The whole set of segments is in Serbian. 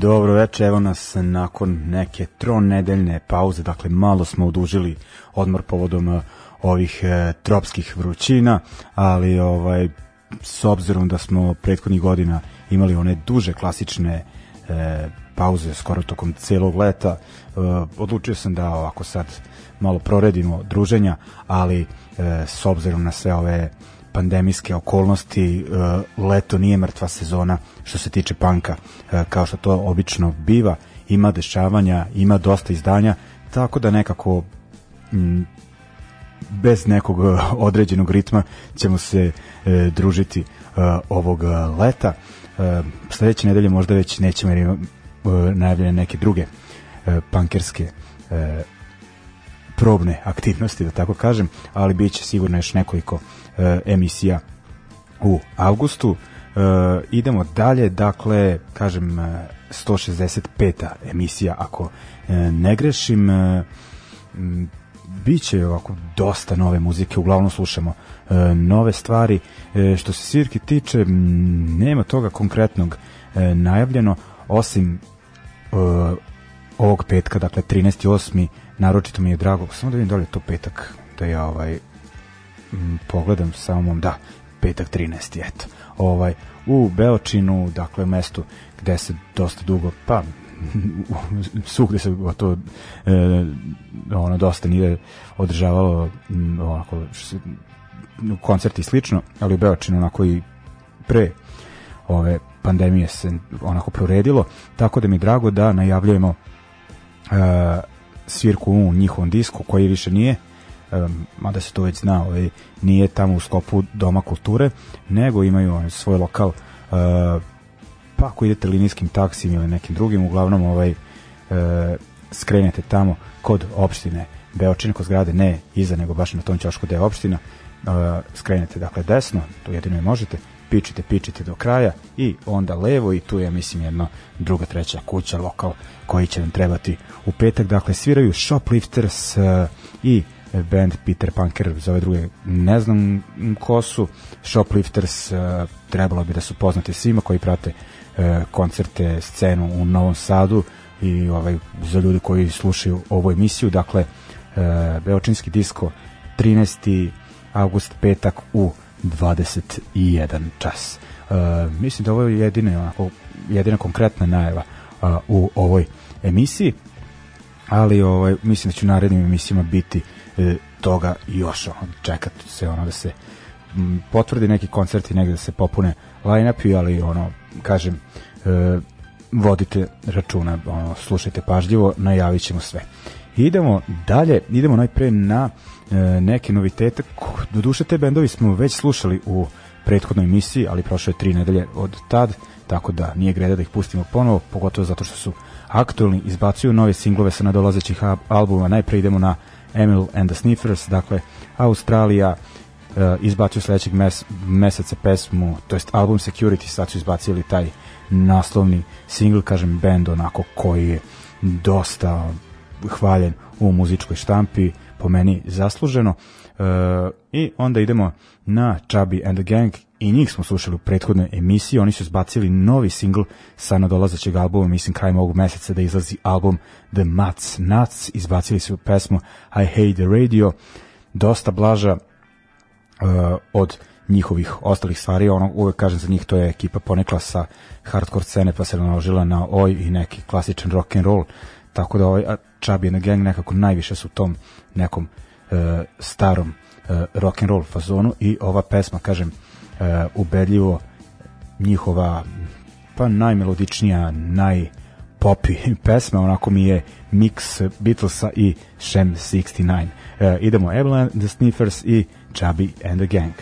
Dobro večer, evo nas nakon neke tronedeljne pauze, dakle malo smo odužili odmor povodom e, ovih e, tropskih vrućina, ali ovaj s obzirom da smo prethodnih godina imali one duže klasične e, pauze skoro tokom celog leta, e, odlučio sam da ovako sad malo proredimo druženja, ali e, s obzirom na sve ove pandemijske okolnosti, e, leto nije mrtva sezona što se tiče panka, e, kao što to obično biva, ima dešavanja, ima dosta izdanja, tako da nekako bez nekog e, određenog ritma ćemo se družiti ovog leta. sledeće nedelje možda već nećemo jer imamo najavljene neke druge pankerske probne aktivnosti, da tako kažem, ali bit će sigurno još nekoliko e, emisija u avgustu. E, idemo dalje, dakle, kažem, 165. E, emisija, ako e, ne grešim, e, biće ovako dosta nove muzike, uglavnom slušamo e, nove stvari. E, što se svirke tiče, m, nema toga konkretnog e, najavljeno, osim e, ovog petka, dakle 13. 8 naročito mi je drago, samo da vidim da li je to petak, da ja ovaj, m, pogledam samom, da, petak 13. eto, ovaj, u Beočinu, dakle, mestu gde se dosta dugo, pa, svugde se to e, ono dosta nije održavalo onako što se, koncert i slično, ali u Beočinu onako i pre ove pandemije se onako proredilo, tako da mi je drago da najavljujemo e, svirku u njihovom disku koji više nije mada se to već zna ovaj, nije tamo u skopu doma kulture nego imaju on, svoj lokal uh, pa ako idete linijskim taksim ili nekim drugim uglavnom ovaj uh, skrenete tamo kod opštine Beočina kod zgrade ne iza nego baš na tom čašku da je opština uh, skrenete dakle desno to jedino je možete pičite, pičite do kraja i onda levo i tu je mislim jedno druga, treća kuća, lokal koji će nam trebati u petak. Dakle, sviraju Shoplifters eh, i band Peter Punker, za ove druge ne znam ko su, Shoplifters eh, trebalo bi da su poznate svima koji prate eh, koncerte, scenu u Novom Sadu i ovaj za ljudi koji slušaju ovu emisiju, dakle Beočinski disko 13. august petak u 21 čas. E, mislim da ovo je jedina, onako, jedina konkretna najava a, u ovoj emisiji, ali ovaj, mislim da će u narednim emisijama biti e, toga još on, čekat se ono da se m, potvrdi neki koncerti negde da se popune line-upi, ali ono, kažem, e, vodite računa, ono, slušajte pažljivo, najavit ćemo sve. Idemo dalje, idemo najpre na e, neke novitete. Doduše, te bendovi smo već slušali u prethodnoj emisiji, ali prošlo je tri nedelje od tad, tako da nije greda da ih pustimo ponovo, pogotovo zato što su aktualni, izbacuju nove singlove sa nadolazećih albuma. Najpre idemo na Emil and the Sniffers, dakle Australija, e, izbacuju sledećeg mes, meseca pesmu, to jest album Security, sad su izbacili taj naslovni singl, kažem, bend onako koji je dosta hvaljen u muzičkoj štampi, po meni zasluženo. E, I onda idemo na Chubby and the Gang i njih smo slušali u prethodnoj emisiji, oni su zbacili novi singl sa nadolazećeg albuma, mislim krajem ovog meseca da izlazi album The Mats Nuts, izbacili su pesmu I Hate the Radio, dosta blaža uh, od njihovih ostalih stvari, ono uvek kažem za njih to je ekipa ponekla sa hardcore scene pa se naložila na oj i neki klasičan rock and roll, tako da ovaj, a, Chubby and the Gang nekako najviše su u tom nekom e, starom e, rock and roll fazonu i ova pesma kažem e, ubedljivo njihova pa najmelodičnija naj popi pesma, onako mi je mix Beatlesa i Sham 69. E, idemo Evelyn, The Sniffers i Chubby and the Gang.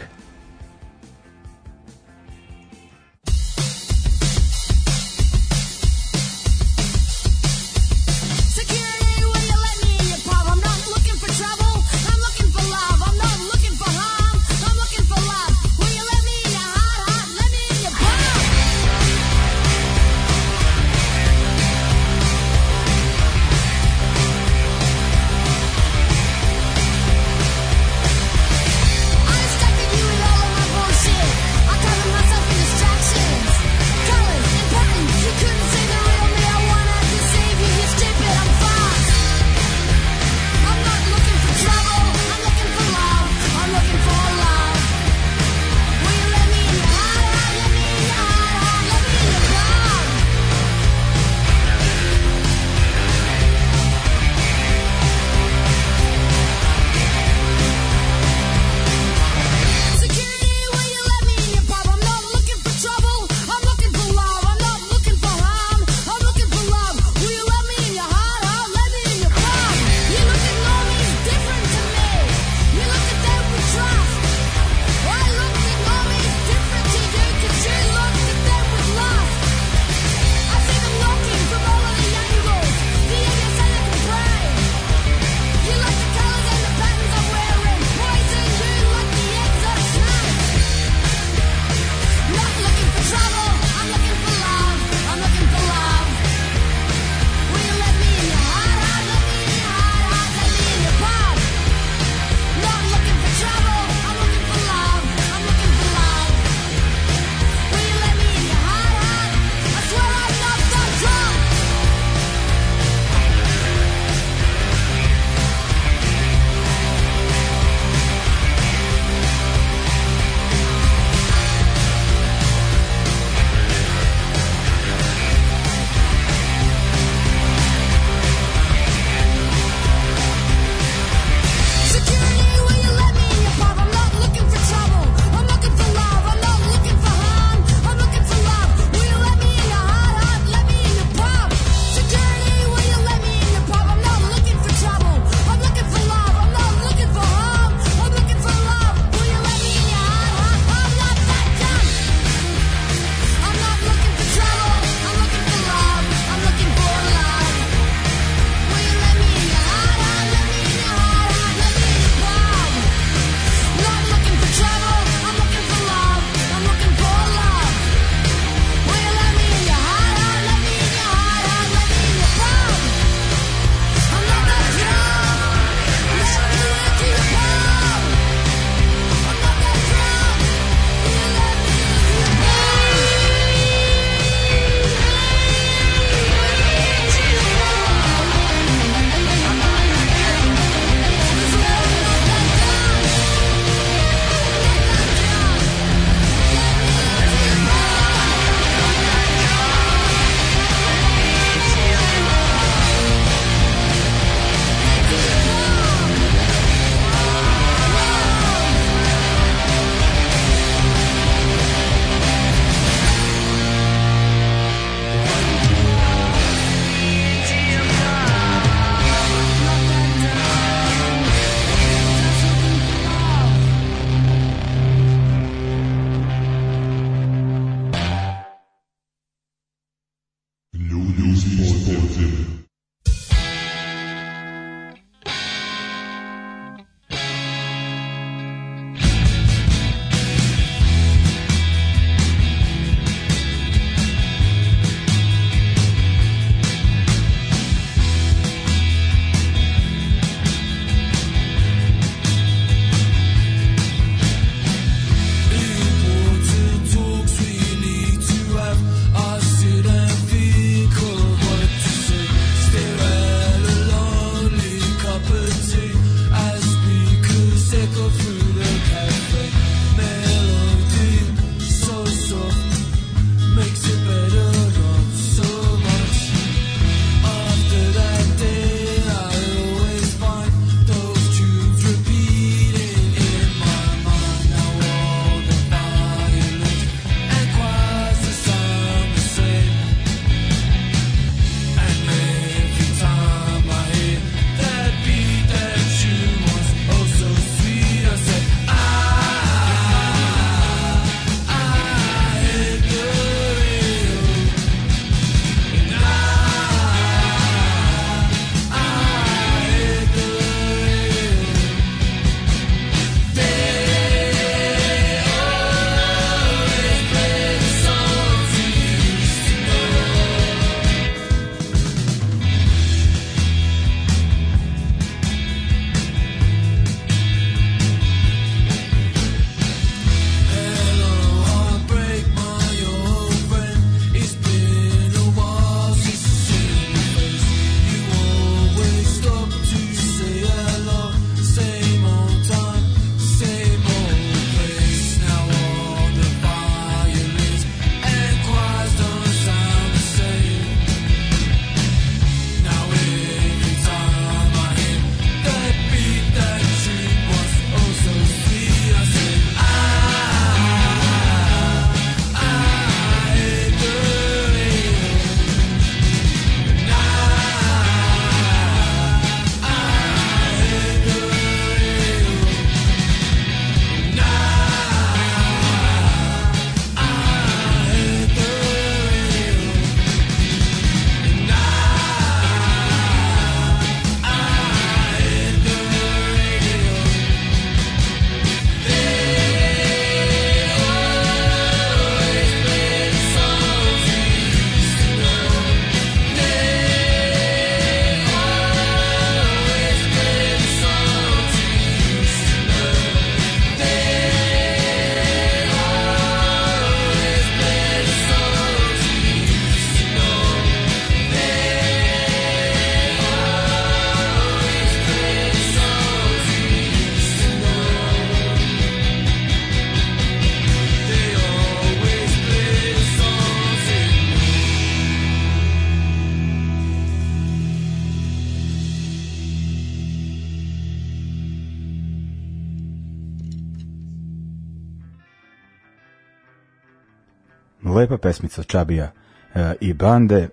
pesmica Čabija e, i bande,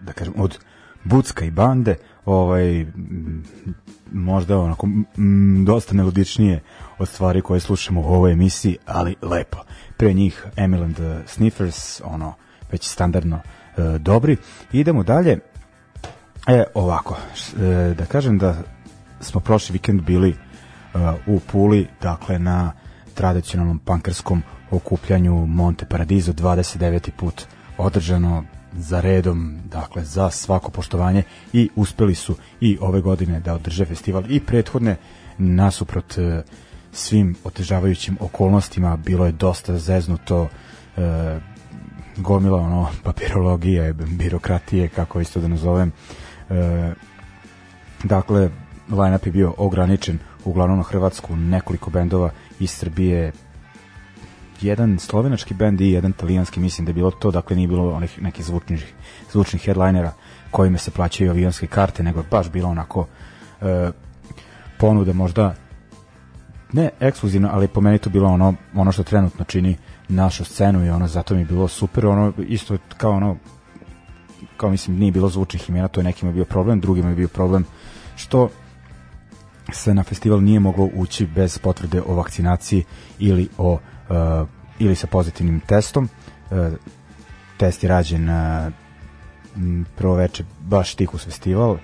da kažem, od Bucka i bande, ovaj, možda onako dosta melodičnije od stvari koje slušamo u ovoj emisiji, ali lepo. Pre njih Emil and the Sniffers, ono, već standardno e, dobri. Idemo dalje. E, ovako, e, da kažem da smo prošli vikend bili e, u Puli, dakle na tradicionalnom pankarskom okupljanju Monte Paradiso 29. put održano za redom, dakle za svako poštovanje i uspeli su i ove godine da održe festival i prethodne nasuprot e, svim otežavajućim okolnostima bilo je dosta zeznuto e, gomila ono papirologije, birokratije kako isto da nazovem e, dakle line-up je bio ograničen uglavnom na Hrvatsku nekoliko bendova iz Srbije, jedan slovenački bend i jedan talijanski, mislim da je bilo to, dakle nije bilo onih nekih zvučnih, zvučnih headlinera kojima se plaćaju avionske karte, nego je baš bilo onako e, ponuda možda ne ekskluzivno, ali po meni to bilo ono, ono što trenutno čini našu scenu i ono zato mi je bilo super, ono isto kao ono kao mislim nije bilo zvučnih imena, to je nekima bio problem, drugima je bio problem što se na festival nije moglo ući bez potvrde o vakcinaciji ili o uh, ili sa pozitivnim testom. Uh, test je rađen uh, prvo veče baš tih uz festival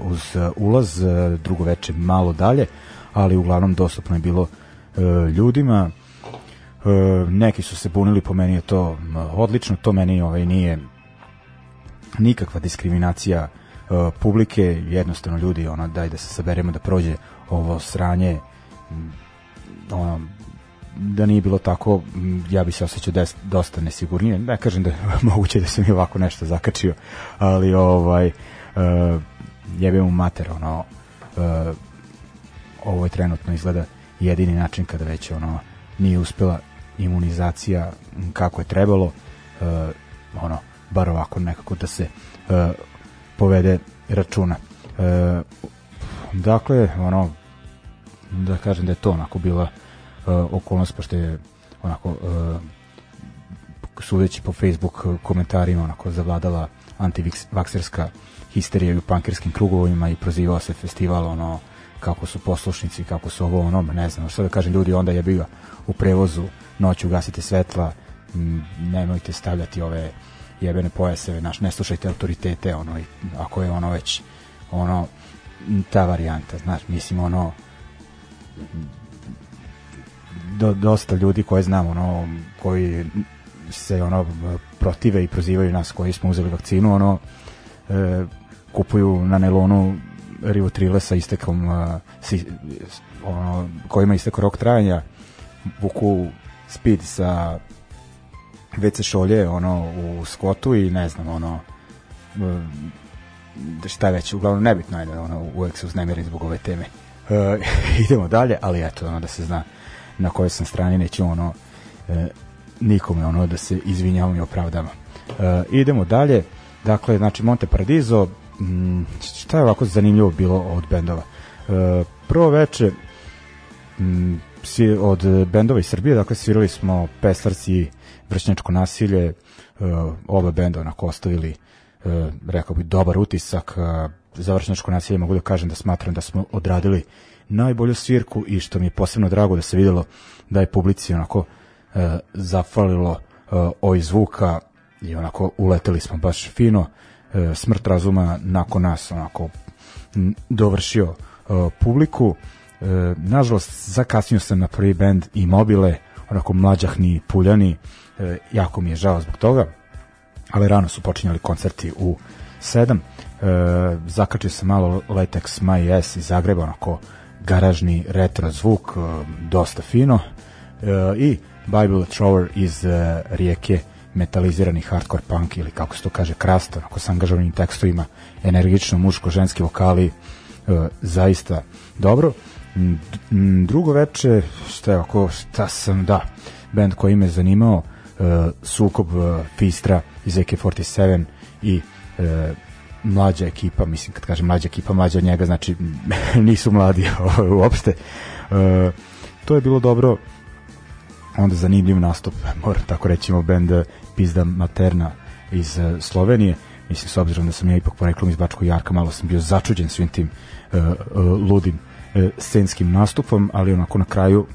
uz ulaz, drugo veče malo dalje, ali uglavnom dostupno je bilo ljudima. Neki su se bunili, po meni je to odlično, to meni ovaj nije nikakva diskriminacija uh, uh, publike, jednostavno ljudi, ono, daj da se saberemo da prođe ovo sranje, mm, ono, da nije bilo tako, mm, ja bi se osjećao des, dosta nesigurnije. Ne kažem da je moguće da sam i ovako nešto zakačio, ali ovaj, uh, e, jebe mu mater, ono, uh, ovo je trenutno izgleda jedini način kada već ono nije uspela imunizacija mm, kako je trebalo uh, ono bar ovako nekako da se uh, povede računa. E, dakle, ono, da kažem da je to onako bila e, okolnost, pošto je onako e, sudeći po Facebook komentarima onako zavladala antivakserska histerija u pankerskim krugovima i prozivao se festival ono kako su poslušnici, kako su ovo ono, ne znam, što da kažem, ljudi onda je bio u prevozu, noću gasite svetla, nemojte stavljati ove jebene pojaseve, naš, ne slušajte autoritete, ono, ako je ono već, ono, ta varijanta, znaš, mislim, ono, do, dosta ljudi koje znam, ono, koji se, ono, protive i prozivaju nas koji smo uzeli vakcinu, ono, e, kupuju na nelonu Rivotrile sa istekom uh, si, ono, kojima istek rok trajanja vuku speed sa već šolje ono u skotu i ne znam ono e, šta već, uglavnom nebitno je da ono, uvek se uznemirim zbog ove teme uh, idemo dalje, ali eto ono da se zna na kojoj sam strani neću ono e, nikome ono da se izvinjavam i opravdam uh, idemo dalje dakle znači Monte Paradiso mm, šta je ovako zanimljivo bilo od bendova uh, prvo veče m, mm, svi, od bendova iz Srbije dakle svirali smo Pesarci i vršnjačko nasilje, e, oba benda onako ostavili e, rekao bih dobar utisak e, za vršnjačko nasilje mogu da kažem da smatram da smo odradili najbolju svirku i što mi je posebno drago da se videlo da je publici onako e, zafalilo e, oj ovaj zvuka i onako uleteli smo baš fino e, smrt razuma nakon nas onako dovršio e, publiku e, nažalost zakasnio sam na prvi bend i mobile onako mlađahni puljani e, jako mi je žao zbog toga, ali rano su počinjali koncerti u 7. E, zakačio sam malo Latex My S iz Zagreba, onako garažni retro zvuk, e, dosta fino. E, I Bible Thrower iz e, rijeke metalizirani hardcore punk ili kako se to kaže krasta, onako sa angažovanim tekstovima, energično muško-ženski vokali, e, zaista dobro. Drugo veče, šta, je, ako, šta sam, da, band koji me zanimao, E, sukob e, Fistra iz EK47 i e, mlađa ekipa, mislim kad kažem mlađa ekipa, mlađa od njega, znači nisu mladi uopšte. E, to je bilo dobro, onda zanimljiv nastup, moram tako rećimo, bend Pizda Materna iz Slovenije. Mislim, s obzirom da sam ja ipak poreklom iz Bačkog Jarka, malo sam bio začuđen svim tim e, e, ludim e, scenskim nastupom, ali onako na kraju,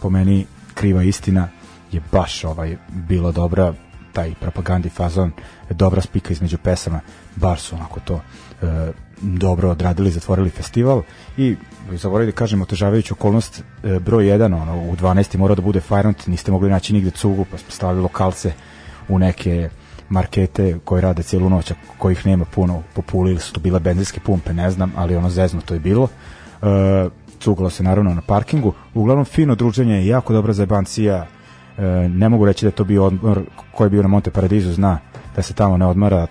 po meni, kriva istina, je baš ovaj bilo dobra taj propagandi fazon, dobra spika između pesama, bar su onako to e, dobro odradili, zatvorili festival i zaboravili da kažem otežavajuću okolnost e, broj 1, ono, u 12. mora da bude Fajrant, niste mogli naći nigde cugu, pa smo stavili lokalce u neke markete koje rade cijelu noć, a kojih nema puno po puli ili su to bile benzinske pumpe, ne znam, ali ono zezno to je bilo. E, cugalo se naravno na parkingu. Uglavnom fino druženje, jako dobra zajebancija, E, ne mogu reći da je to bio odmor koji je bio na Monte Paradizu zna da se tamo ne odmara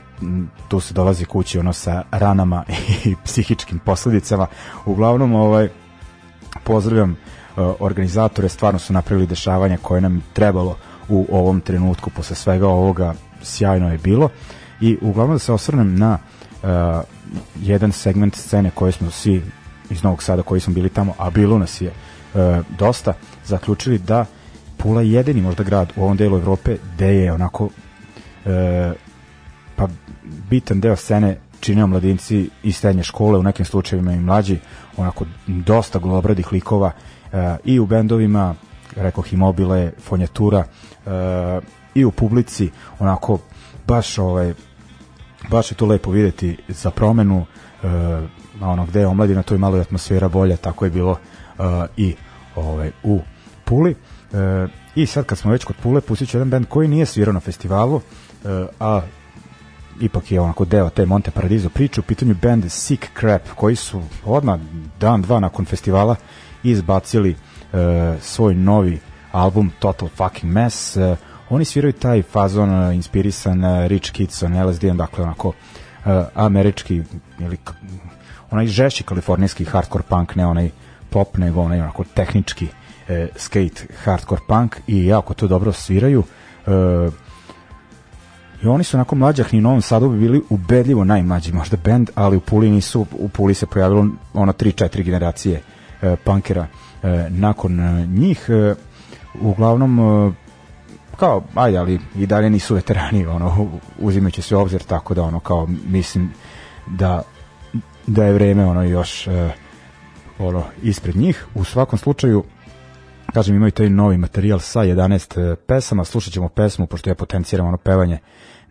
tu se dolazi kući ono sa ranama i psihičkim posledicama uglavnom ovaj pozdravljam e, organizatore stvarno su napravili dešavanja koje nam trebalo u ovom trenutku posle svega ovoga sjajno je bilo i uglavnom da se osvrnem na uh, jedan segment scene koje smo svi iz Novog Sada koji smo bili tamo, a bilo nas je uh, dosta, zaključili da uh, Pula je jedini možda grad u ovom delu Evrope gde je onako e, pa bitan deo scene čine mladinci iz srednje škole, u nekim slučajevima i mlađi, onako dosta golobradih likova e, i u bendovima, rekao Himobile, Fonjatura e, i u publici, onako baš ovaj baš je to lepo videti za promenu e, ono gde je omladina, to je malo i atmosfera bolja, tako je bilo e, i ovaj, u Puli. E, E, I sad kad smo već kod Pule, pustit ću jedan band koji nije svirao na festivalu, e, a ipak je onako deo te Monte Paradiso priče, u pitanju band Sick Crap, koji su odmah dan, dva nakon festivala izbacili e, svoj novi album Total Fucking Mess. E, oni sviraju taj fazon e, inspirisan e, Rich Kids on lsd dakle onako e, američki ili onaj žešći kalifornijski hardcore punk, ne onaj pop, nego onaj onako tehnički E, skate, hardcore punk i jako to dobro sviraju. E, I oni su nakon ni u Novom Sadu bi bili ubedljivo najmlađi možda band, ali u Puli nisu, u Puli se pojavilo ono 3-4 generacije e, punkera e, nakon e, njih. E, uglavnom e, kao, ajde, ali i dalje nisu veterani, ono, uzimajući se obzir, tako da, ono, kao, mislim da, da je vreme, ono, još, e, ono, ispred njih. U svakom slučaju, kažem imaju taj novi materijal sa 11 e, pesama, slušat ćemo pesmu pošto ja potenciram ono pevanje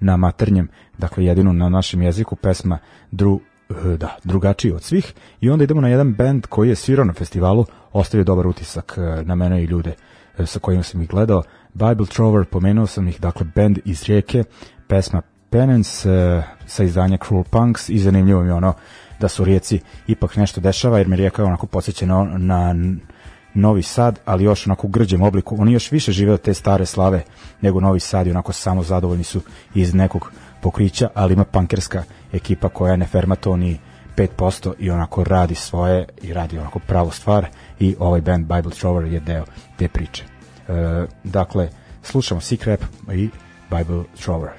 na maternjem, dakle jedinu na našem jeziku pesma Dru e, da, drugačiji od svih i onda idemo na jedan band koji je svirao na festivalu, ostavio dobar utisak e, na mene i ljude sa kojima sam ih gledao. Bible Trover, pomenuo sam ih, dakle, band iz rijeke, pesma Penance sa izdanja Cruel Punks i zanimljivo mi ono da su rijeci ipak nešto dešava jer mi rijeka je onako podsjećena na Novi Sad, ali još onako u grđem obliku. Oni još više žive od te stare slave nego Novi Sad i onako samo zadovoljni su iz nekog pokrića, ali ima pankerska ekipa koja je nefermaton i 5% i onako radi svoje i radi onako pravo stvar i ovaj band Bible Trover je deo te priče. E, dakle, slušamo Sick Rap i Bible Trover.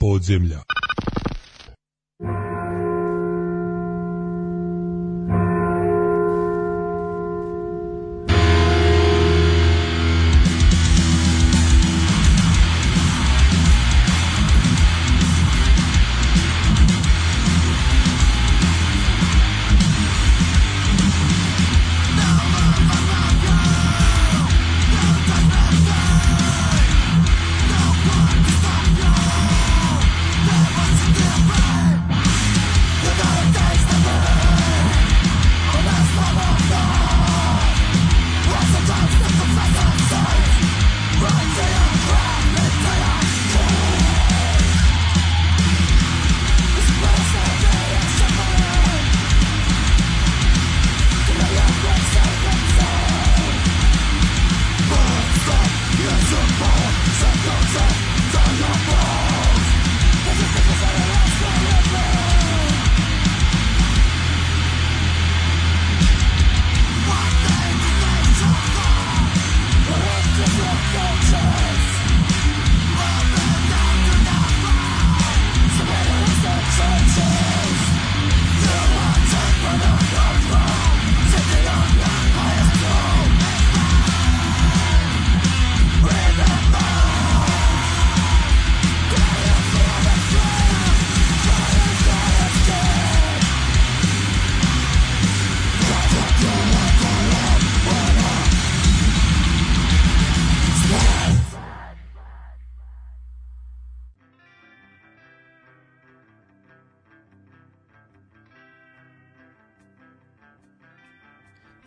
podzemlja.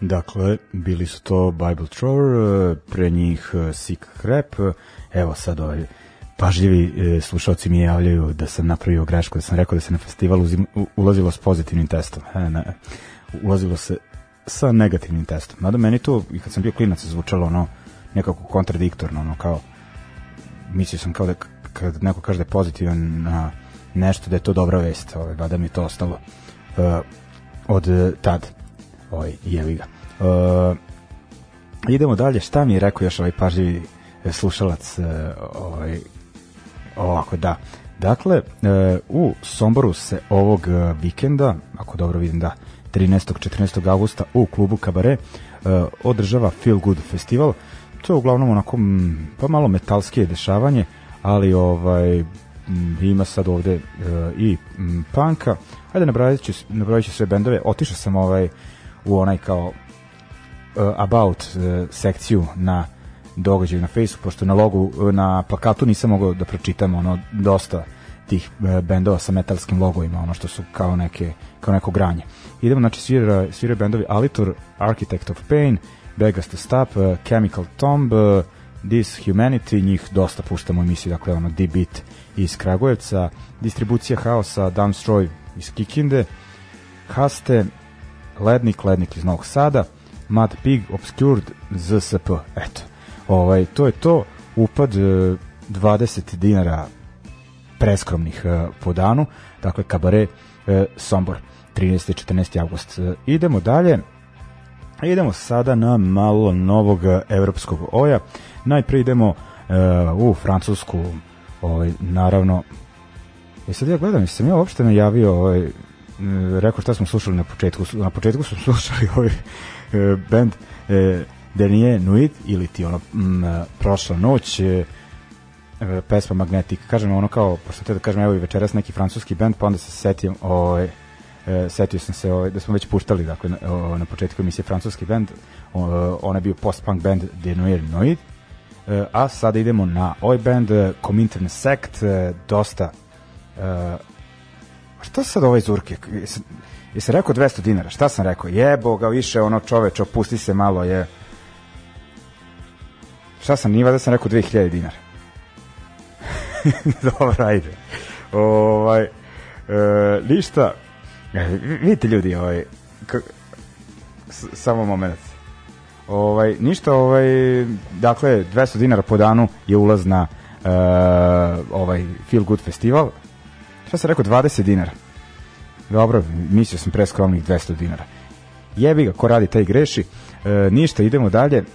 Dakle, bili su to Bible Thrower, e, pre njih e, Sick Crap, evo sad ovaj pažljivi e, slušalci mi javljaju da sam napravio grešku, da sam rekao da se na festival ulazilo s pozitivnim testom. E, ne, ulazilo se sa negativnim testom. Mada meni to, i kad sam bio klinac, zvučalo ono nekako kontradiktorno, ono kao mislio sam kao da kad neko kaže da je pozitivan na nešto, da je to dobra vest, ovaj, da mi je to ostalo uh, od tad. Oj, jevi ga. Uh, idemo dalje, šta mi je rekao još ovaj pažljivi e, slušalac uh, ovaj, ovako, da. Dakle, uh, u Somboru se ovog vikenda, ako dobro vidim da, 13. 14. augusta u klubu Kabare održava Feel Good festival. To je uglavnom onako m, pa malo metalskije dešavanje, ali ovaj m, ima sad ovde i m, panka. Ajde nabrojit ću, nabrojit ću sve bendove. Otišao sam ovaj u onaj kao uh, about uh, sekciju na događaju na Facebooku, pošto na logu, eh, na plakatu nisam mogao da pročitam ono dosta tih uh, bendova sa metalskim logovima, ono što su kao neke, kao neko granje. Idemo, znači, svira, svira bendovi Alitor, Architect of Pain, Begas to Stop, uh, Chemical Tomb, uh, This Humanity, njih dosta puštamo u emisiji, dakle, ono, D-Beat iz Kragujevca, Distribucija Haosa, Dumpstroy iz Kikinde, Haste, Lednik, Lednik iz Novog Sada, Mad Pig, Obscured, ZSP. Eto, ovaj, to je to. Upad 20 e, dinara preskromnih e, po danu, dakle kabare e, Sombor, 13. i 14. august. Idemo dalje, idemo sada na malo novog evropskog oja. Najpre idemo u Francusku, ovaj, naravno, i sad ja gledam, sam ja uopšte najavio ovaj, Mm, rekao šta smo slušali na početku. Na početku smo slušali ovaj e, band e, Dernier Nuit ili ti ono m, mm, prošla noć e, e, pesma Magnetic. Kažem ono kao, pošto te da kažem evo i večeras neki francuski band pa onda se setim ovaj, e, setio sam se ovaj, da smo već puštali dakle, na, o, na početku emisije francuski band o, ona je bio post-punk band Denoir Noid e, a sada idemo na ovaj band e, Comintern Sect e, dosta e, šta sad ovaj Zurke? se rekao 200 dinara? Šta sam rekao? Jebo ga više, ono čoveč, opusti se malo, je. Šta sam, nije da sam rekao 2000 dinara. Dobro, ajde. Ovaj, e, ništa. E, vidite ljudi, ovaj, samo moment. Ovaj, ništa, ovaj, dakle, 200 dinara po danu je ulaz na uh, ovaj Feel Good festival šta se rekao, 20 dinara. Dobro, mislio sam preskromnih 200 dinara. Jebi ga, ko radi taj greši. E, ništa, idemo dalje. E,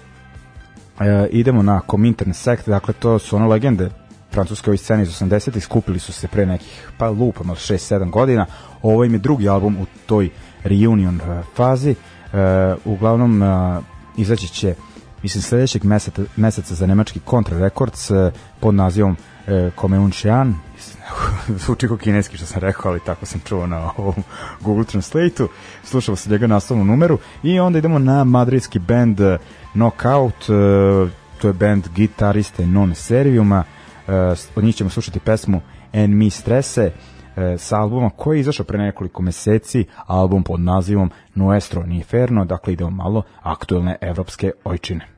idemo na Comintern sekt, dakle to su ono legende francuske ovoj scene iz 80-ih, skupili su se pre nekih, pa lupam, 6-7 godina. Ovo im je drugi album u toj reunion e, fazi. E, uglavnom, e, izaći će mislim sledećeg meseca, meseca za nemački Contra Records e, pod nazivom e, Komeun Shian, zvuči ko kineski što sam rekao, ali tako sam čuo na ovom Google Translate-u. Slušao se njega na osnovnu numeru i onda idemo na madridski band e, Knockout, e, to je band gitariste Non Serviuma, e, od njih ćemo slušati pesmu And Me Stresse, e, sa albuma koji je izašao pre nekoliko meseci, album pod nazivom Nuestro Inferno, dakle idemo malo aktuelne evropske ojčine.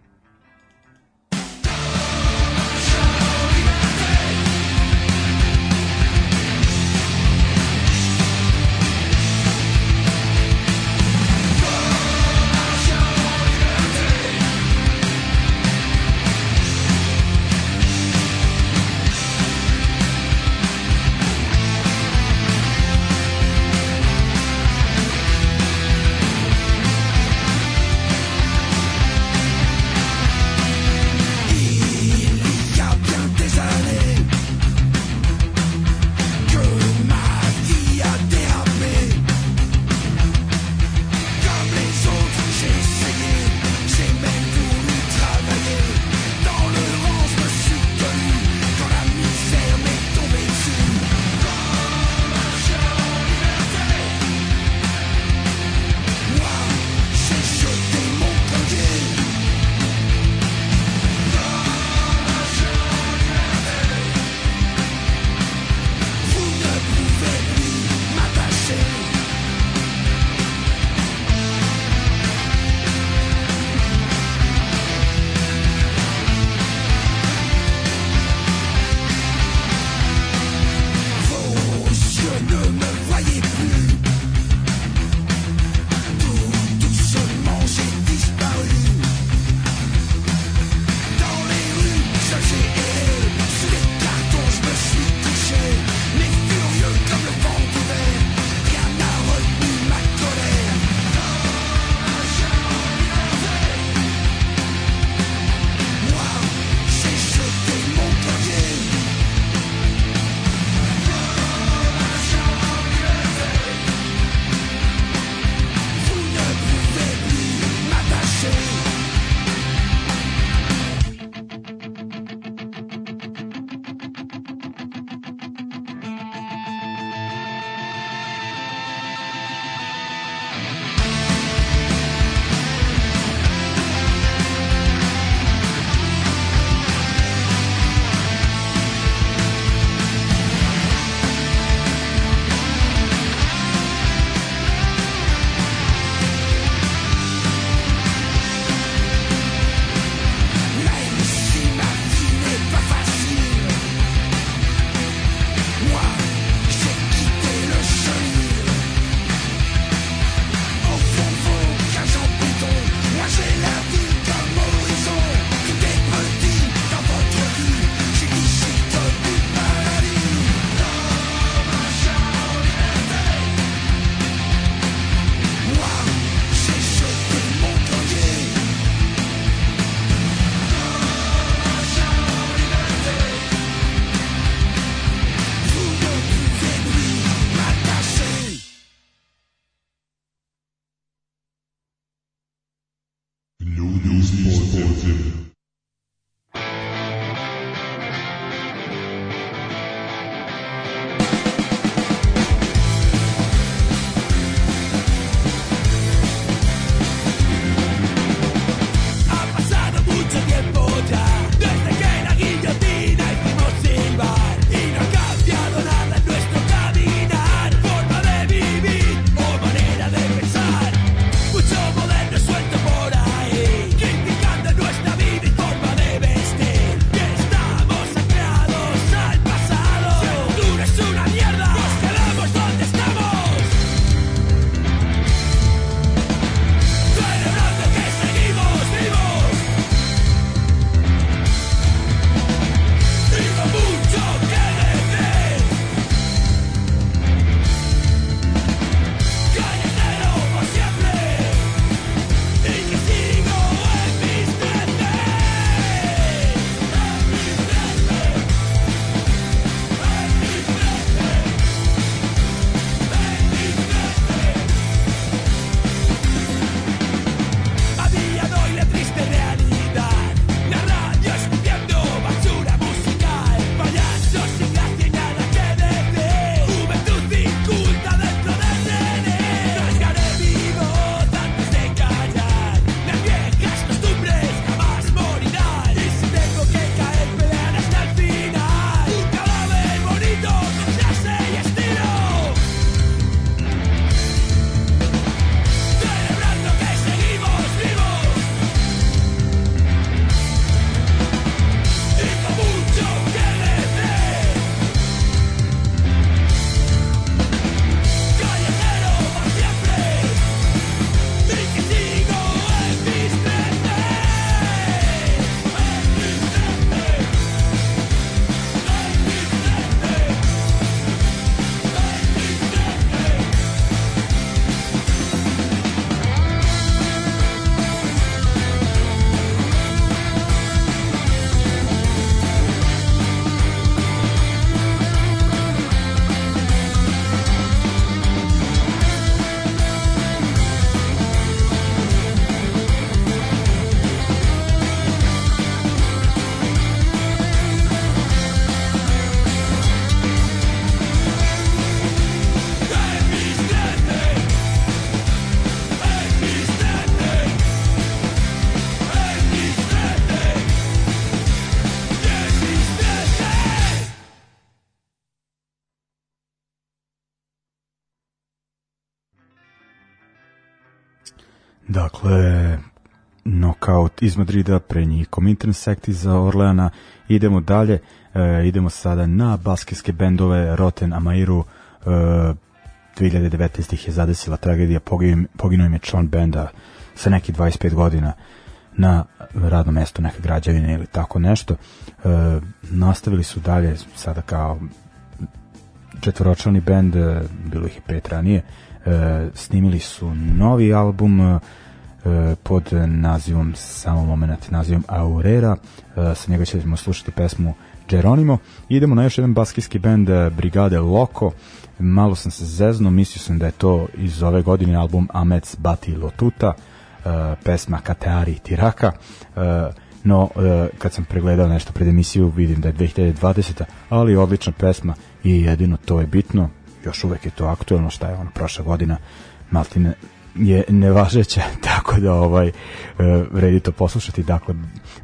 Dakle, nokaut iz Madrida pre njih Comintern sekti za Orleana. Idemo dalje, e, idemo sada na baskijske bendove Roten Amairu. E, 2019. ih je zadesila tragedija, poginuo im je član benda sa neki 25 godina na radnom mestu neka građevina ili tako nešto. E, nastavili su dalje sada kao četvoročlani bend, e, bilo ih je pet ranije, E, snimili su novi album e, pod nazivom samo moment, nazivom Aurera e, sa njega ćemo slušati pesmu Geronimo. Idemo na još jedan baskijski band Brigade Loco Malo sam se zeznuo, mislio sam da je to iz ove godine album Amec Bati Lotuta, pesma Kateari Tiraka. No, kad sam pregledao nešto pred emisiju, vidim da je 2020. Ali odlična pesma i jedino to je bitno još uvek je to aktuelno, šta je ono, prošla godina, Maltine je nevažeća, tako da ovaj e, vredi to poslušati. Dakle,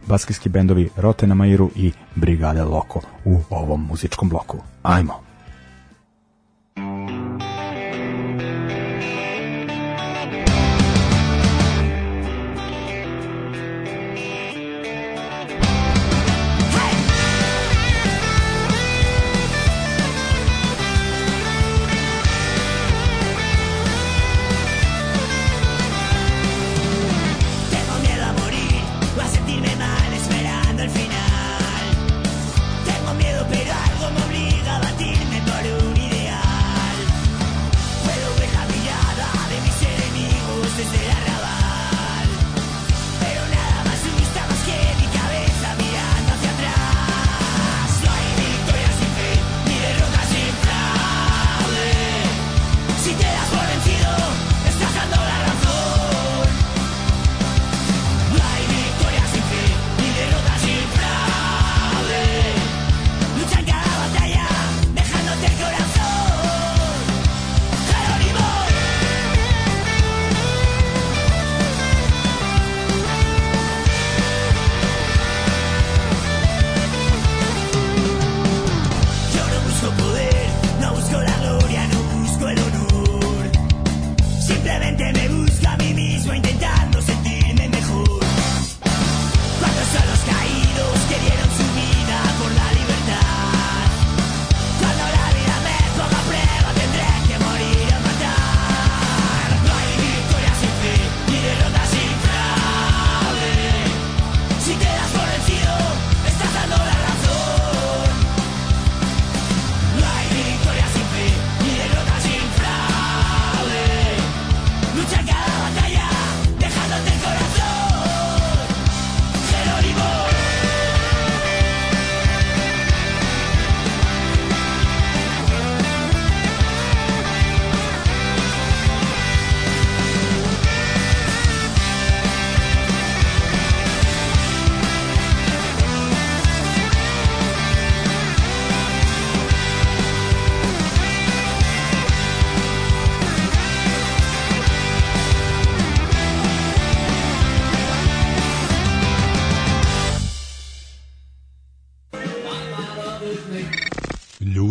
baskijski bendovi Rote na Mairu i Brigade Loko u ovom muzičkom bloku. Ajmo!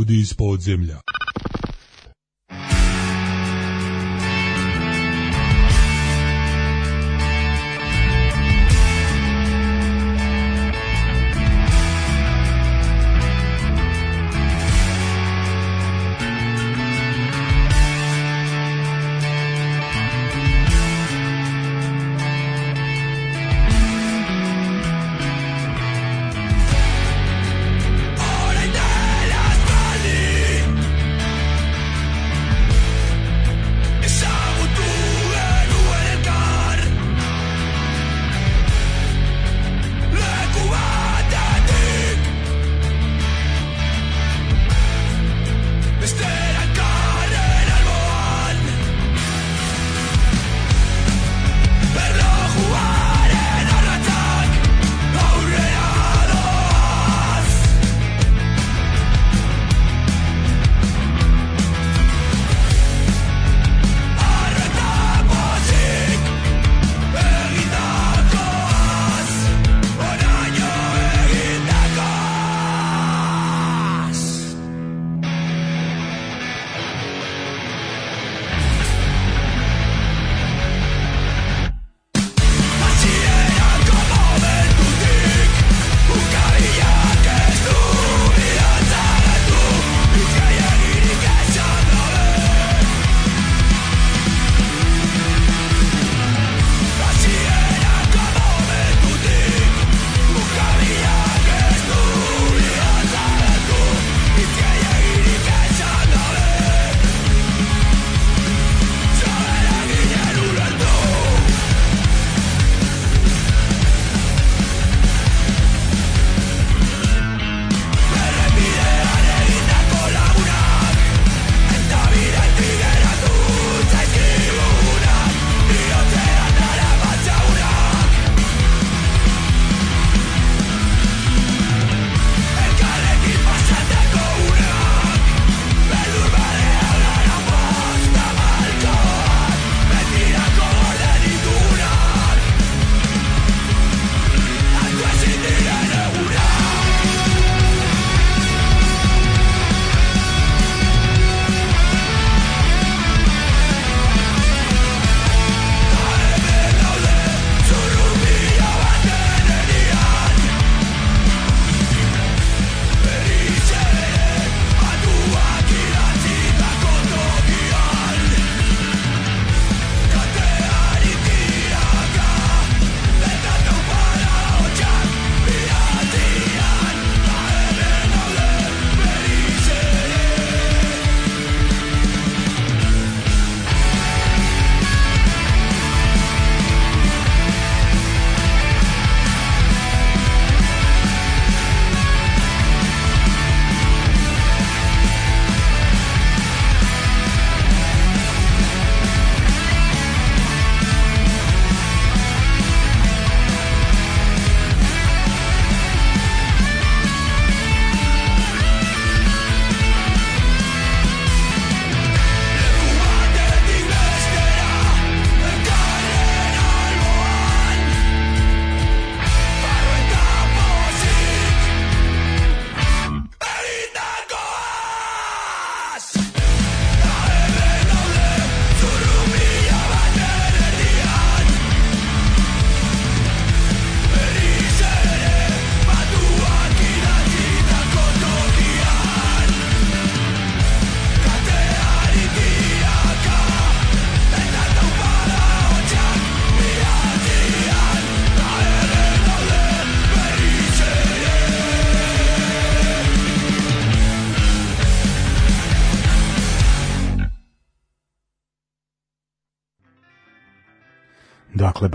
ljudi iz podzemlja.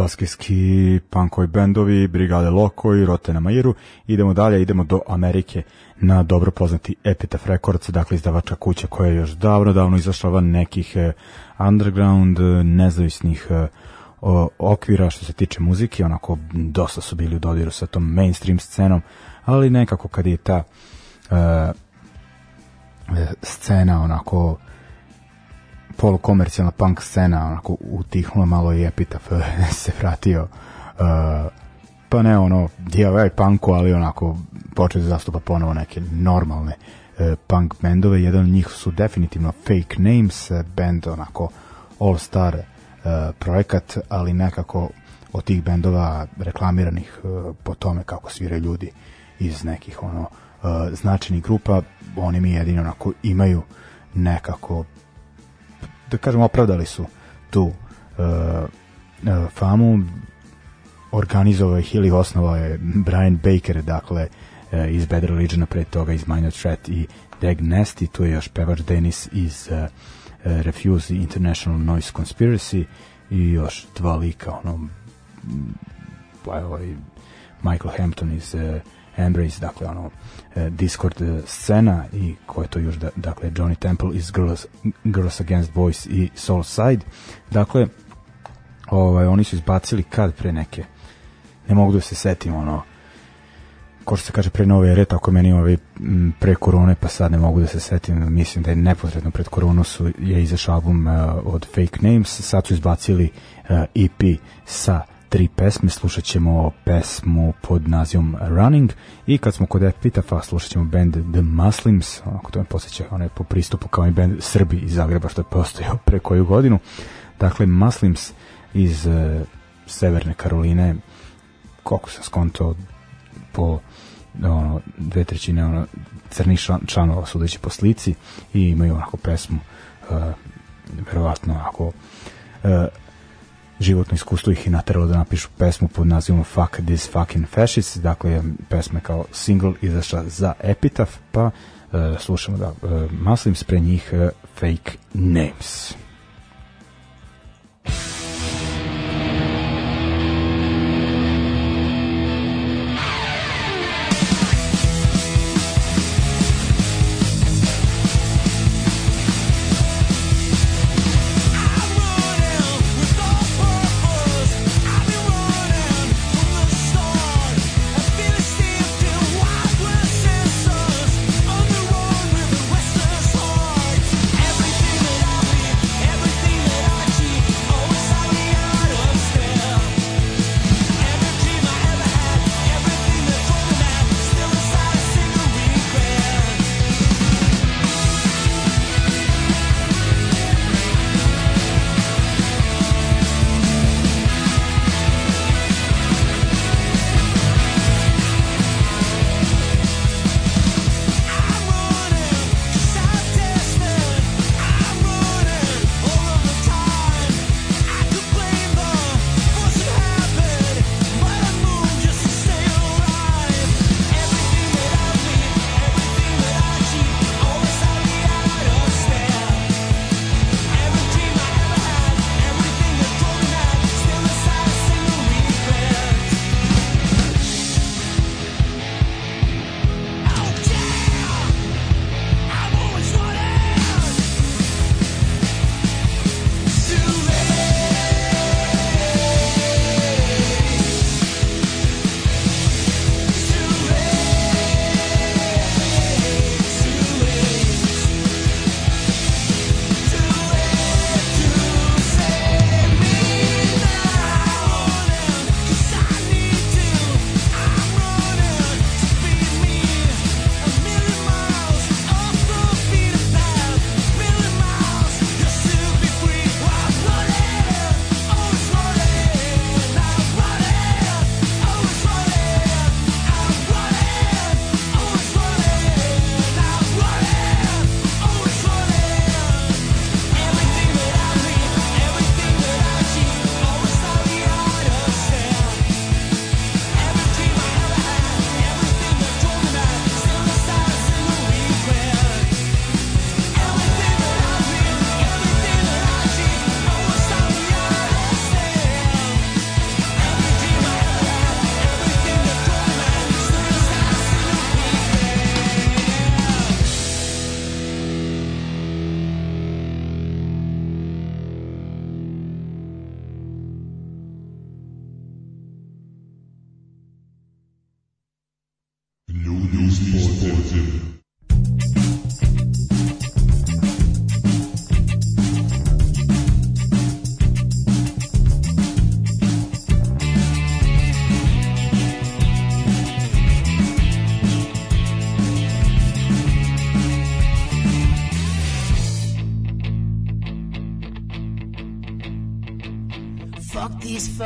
baskijski punkovi bendovi, Brigade Loko i Rote na Mairu. Idemo dalje, idemo do Amerike na dobro poznati Epitaph Records, dakle izdavačka kuća koja je još davno, davno izašla van nekih e, underground e, nezavisnih e, okvira što se tiče muzike, onako dosta su bili u dodiru sa tom mainstream scenom, ali nekako kad je ta uh, scena onako polukomercijalna punk scena onako utihnula malo i Epitaf se vratio uh, pa ne ono DIY punku ali onako počeo da zastupa ponovo neke normalne uh, punk bendove jedan od njih su definitivno Fake Names uh, bend onako all star uh, projekat ali nekako od tih bendova reklamiranih uh, po tome kako sviraju ljudi iz nekih ono uh, značajnih grupa oni mi jedino onako imaju nekako da kažem, opravdali su tu uh, uh, famu. Organizovao je Hill i osnovao je Brian Baker, dakle, uh, iz Bad Religiona, pre toga iz Minor Threat i Dag Nasty, tu je još pevač Denis iz uh, uh, Refuse International Noise Conspiracy i još dva lika, ono, mm, pa, ovaj, Michael Hampton iz eh, Embrace, dakle ono eh, Discord eh, scena i ko je to još, da, dakle Johnny Temple iz Girls, Girls Against Boys i Soul Side, dakle ovaj, oni su izbacili kad pre neke, ne mogu da se setim ono, ko što se kaže pre nove ere, tako meni ove pre korone, pa sad ne mogu da se setim, mislim da je neposredno pred koronu su, je izašao album uh, od Fake Names, sad su izbacili uh, EP sa tri pesme, slušat ćemo pesmu pod nazivom Running i kad smo kod Epitafa slušat ćemo band The Muslims, onako to me posjeća onaj po pristupu kao i band Srbi iz Zagreba što je postojao pre koju godinu. Dakle, Muslims iz e, Severne Karoline, koliko sam skonto po ono, dve trećine ono, crnih član, članova sudeći po slici i imaju onako pesmu e, verovatno ako e, životno iskustvo ih je nateralo da napišu pesmu pod nazivom Fuck This Fucking Fascist, dakle pesma je kao single izašla za Epitaph, pa e, slušamo da e, Muslims pre njih e, Fake Names.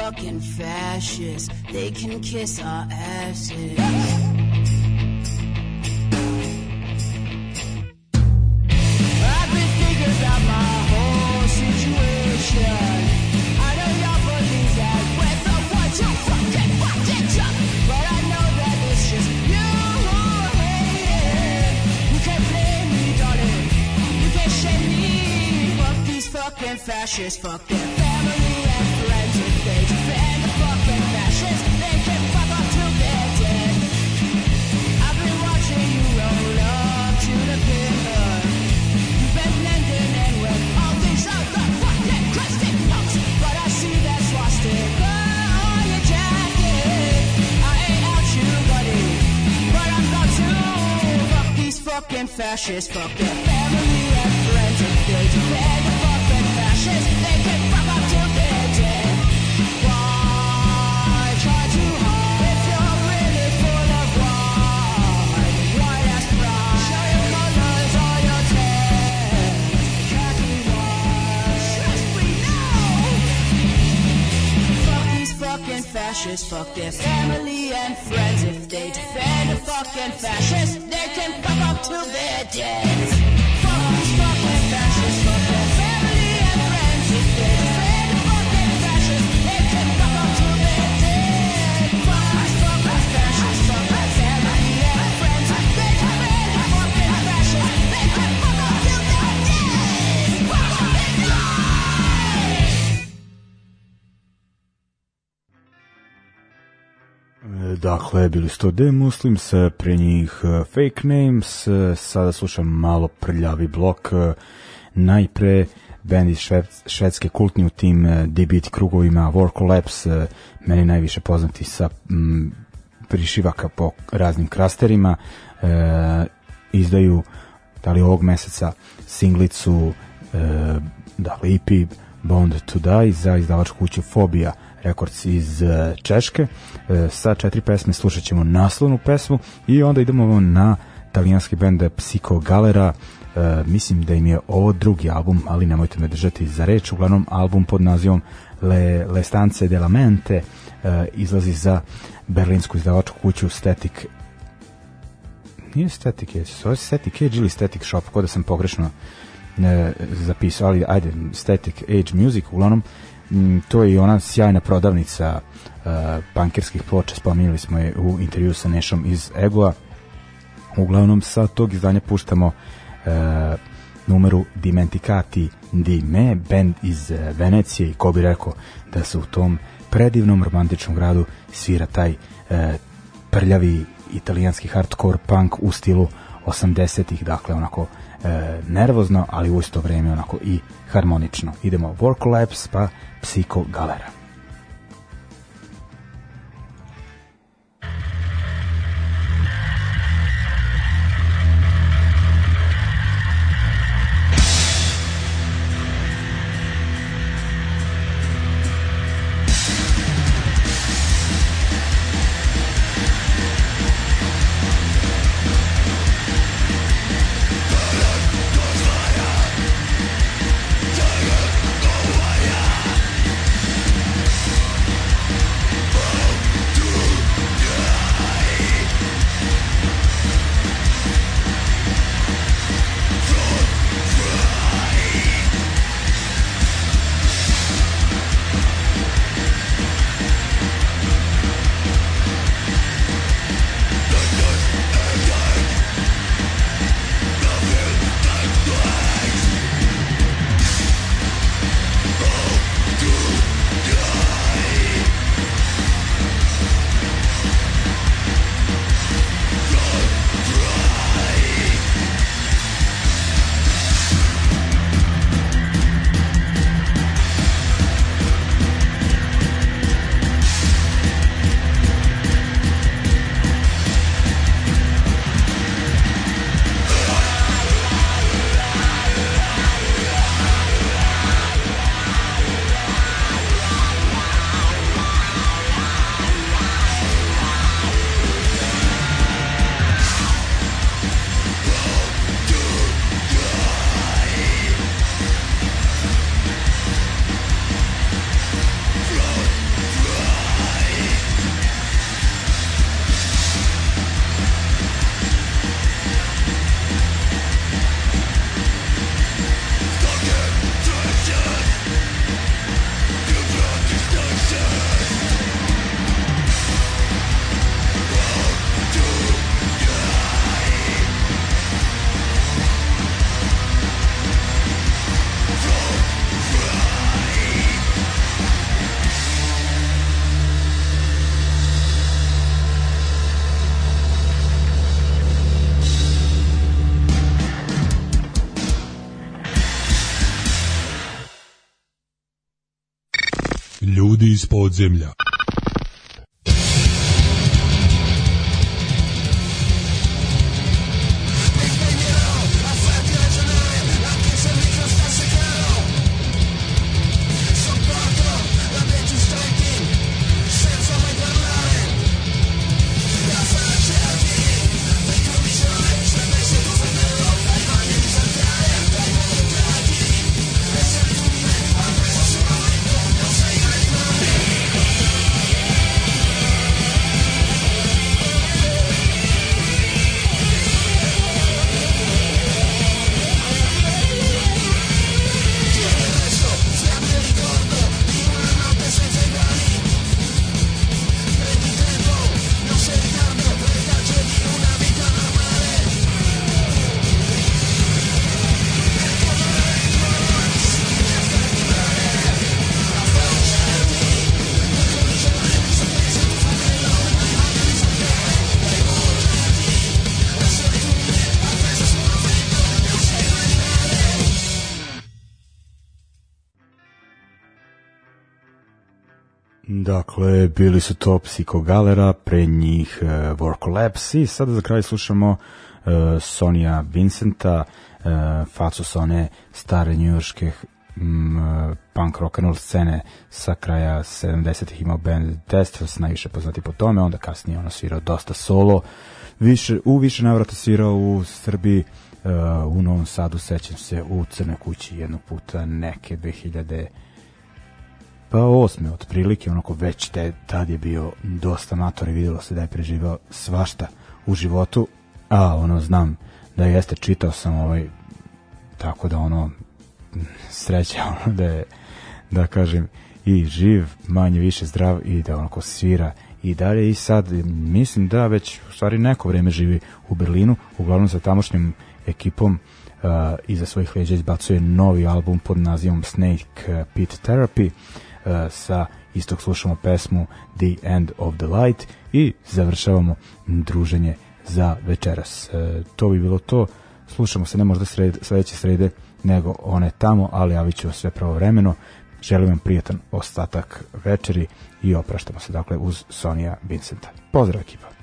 fucking fascists. They can kiss our asses. I've been my whole situation. I know y'all fucking But I know that it's just you who You can't blame me, darling. You can't shame me. Fuck these fucking fascists. Fuck them. that shit's fucked up. fascists. Fuck their family and friends. If they defend a fucking fascist, they can fuck up to their death. Dakle, bili ste od Muslims, eh, pre njih eh, Fake Names, eh, sada slušam malo prljavi blok, najpre band iz švedske kultni u tim debit krugovima War Collapse, meni najviše poznati sa m, mm, prišivaka po raznim krasterima, e, izdaju da li ovog meseca singlicu da e, dakle EP Bound to Die za izdavačku kuću Fobia Records iz e, Češke. E, sa četiri pesme slušat ćemo naslovnu pesmu i onda idemo na talijanski bend Psico Galera. E, mislim da im je ovo drugi album, ali nemojte me držati za reč. Uglavnom album pod nazivom Le, Le Stance de la Mente izlazi za berlinsku izdavačku kuću Static nije Static je zove Static Edge ili Static Shop, kod da sam pogrešno e, zapisao, ali ajde, Static Age Music, uglavnom Mm, to je i ona sjajna prodavnica uh, pankerskih ploča, spominjali smo je u intervju sa Nešom iz Egoa. Uglavnom, sa tog izdanja puštamo uh, numeru Dimenticati di me, band iz uh, Venecije i ko bi rekao da se u tom predivnom romantičnom gradu svira taj uh, prljavi italijanski hardcore punk u stilu 80-ih, dakle onako uh, E, nervozno, ali u isto vrijeme onako i harmonično. Idemo Work Collapse pa Psico Galera. земля. Dakle, bili su to Psycho Galera, pre njih e, Work Collapse i sada za kraj slušamo e, Sonija Vincenta, e, facu sa one stare njujorške m, e, punk rock and roll scene sa kraja 70-ih imao band Death, najviše poznati po tome, onda kasnije ono svirao dosta solo, više, u više navrata svirao u Srbiji, e, u Novom Sadu, sećam se, u Crne kući jednog puta neke 2000 pa osme otprilike, onako već te, tad je bio dosta mator i videlo se da je preživao svašta u životu, a ono znam da jeste čitao sam ovaj tako da ono sreća ono da je da kažem i živ, manje više zdrav i da onako svira i dalje i sad mislim da već u stvari neko vreme živi u Berlinu uglavnom sa tamošnjom ekipom uh, iza svojih leđa izbacuje novi album pod nazivom Snake Pit Therapy Eh, sa istog slušamo pesmu The End of the Light i završavamo druženje za večeras. Eh, to bi bilo to. Slušamo se ne možda sred, sledeće srede nego one tamo, ali javit ću sve pravovremeno. Želim vam prijatan ostatak večeri i opraštamo se dakle uz Sonija Vincenta. Pozdrav ekipa!